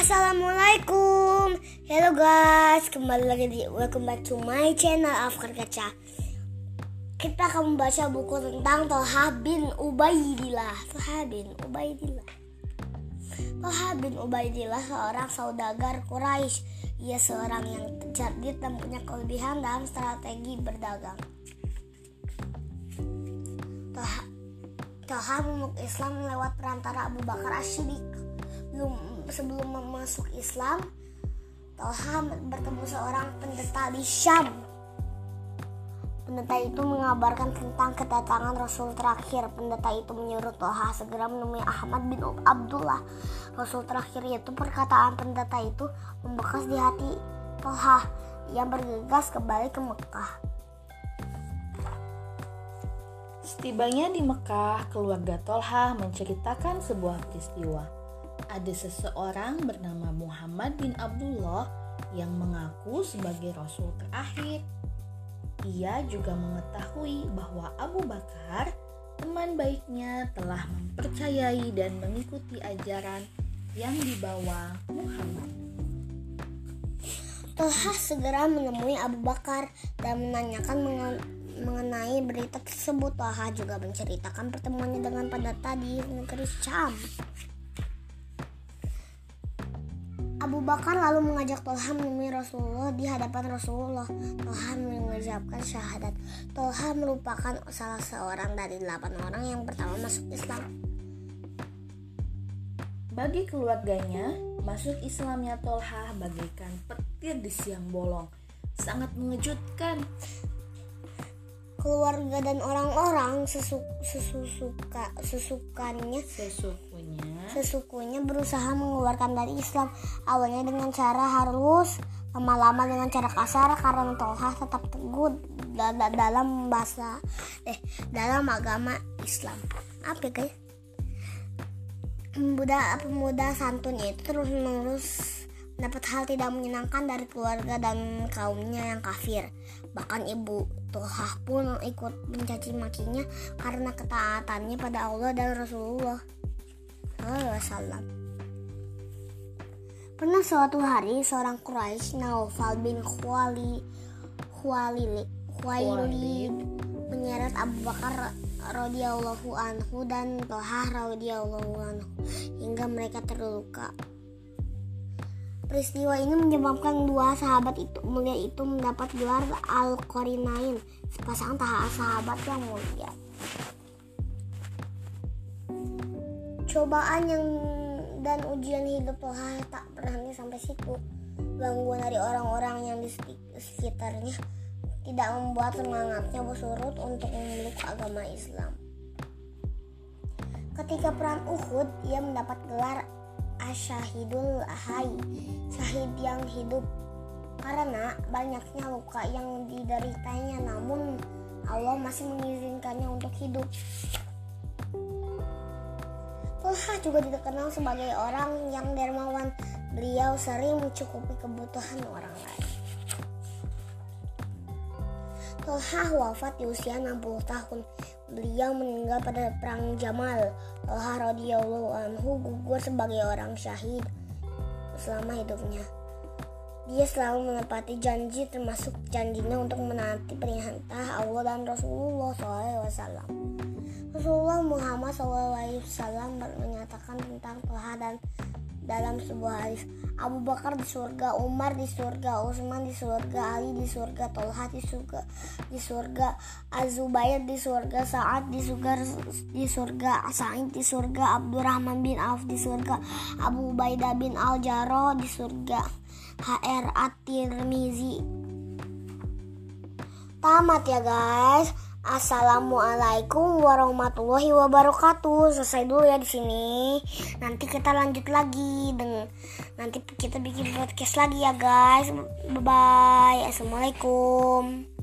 Assalamualaikum Hello guys. Kembali lagi di Welcome back to my channel Afkar Kaca. Kita akan membaca buku tentang Toha bin Ubaidillah. Toha bin Ubaidillah. Toha bin Ubaidillah seorang saudagar Quraisy. Ia seorang yang cerdik dan punya kelebihan dalam strategi berdagang. Toha Toha memeluk Islam lewat perantara Abu Bakar As-Siddiq. Belum sebelum masuk Islam, Talha bertemu seorang pendeta di Syam. Pendeta itu mengabarkan tentang kedatangan Rasul terakhir. Pendeta itu menyuruh Talha segera menemui Ahmad bin Abdullah. Rasul terakhir itu perkataan pendeta itu membekas di hati Talha yang bergegas kembali ke Mekah. Setibanya di Mekah, keluarga Tolha menceritakan sebuah peristiwa ada seseorang bernama Muhammad bin Abdullah yang mengaku sebagai rasul terakhir. Ia juga mengetahui bahwa Abu Bakar, teman baiknya, telah mempercayai dan mengikuti ajaran yang dibawa Muhammad. Toha segera menemui Abu Bakar dan menanyakan mengenai berita tersebut. Toha juga menceritakan pertemuannya dengan pendeta di negeri Syam. Abu Bakar lalu mengajak Tolha menemui Rasulullah di hadapan Rasulullah. Tolha mengucapkan syahadat. Tolha merupakan salah seorang dari delapan orang yang pertama masuk Islam. Bagi keluarganya, masuk Islamnya Tolha bagaikan petir di siang bolong. Sangat mengejutkan keluarga dan orang-orang sesu, sesuka sesukannya sesukunya sesukunya berusaha mengeluarkan dari Islam. Awalnya dengan cara halus lama-lama dengan cara kasar karena Toha tetap teguh dalam bahasa eh dalam agama Islam. Apa ya guys? Pemuda pemuda santunnya itu terus menerus dapat hal tidak menyenangkan dari keluarga dan kaumnya yang kafir. Bahkan ibu Tohah pun ikut mencaci makinya karena ketaatannya pada Allah dan Rasulullah SAW. Pernah suatu hari seorang Quraisy Naufal bin Khwali Khwalili Khwailid menyeret Abu Bakar radhiyallahu anhu dan Tohah radhiyallahu anhu hingga mereka terluka Peristiwa ini menyebabkan dua sahabat itu mulia itu mendapat gelar Al-Qarinain, sepasang tahap sahabat yang mulia. Cobaan yang dan ujian hidup Toha tak berhenti sampai situ. Gangguan dari orang-orang yang di sekitarnya tidak membuat semangatnya bersurut untuk memeluk agama Islam. Ketika perang Uhud, ia mendapat gelar asyahidul hai syahid yang hidup karena banyaknya luka yang dideritanya namun Allah masih mengizinkannya untuk hidup Tulha juga dikenal sebagai orang yang dermawan beliau sering mencukupi kebutuhan orang lain Tolha wafat di usia 60 tahun. Beliau meninggal pada perang Jamal. Tolha radhiyallahu anhu gugur sebagai orang syahid selama hidupnya. Dia selalu menepati janji termasuk janjinya untuk menaati perintah Allah dan Rasulullah SAW. Rasulullah Muhammad SAW menyatakan tentang Tuhan dan dalam sebuah hadis Abu Bakar di surga, Umar di surga, Utsman di surga, Ali di surga, Tolha di surga, di surga, Azubair di surga, Sa'ad di surga, di surga, Sa'id di surga, Abdurrahman bin Auf di surga, Abu Ubaidah bin Al Jarrah di surga, HR At-Tirmizi. Tamat ya guys. Assalamualaikum warahmatullahi wabarakatuh. Selesai dulu ya di sini. Nanti kita lanjut lagi dengan nanti kita bikin podcast lagi ya guys. Bye bye. Assalamualaikum.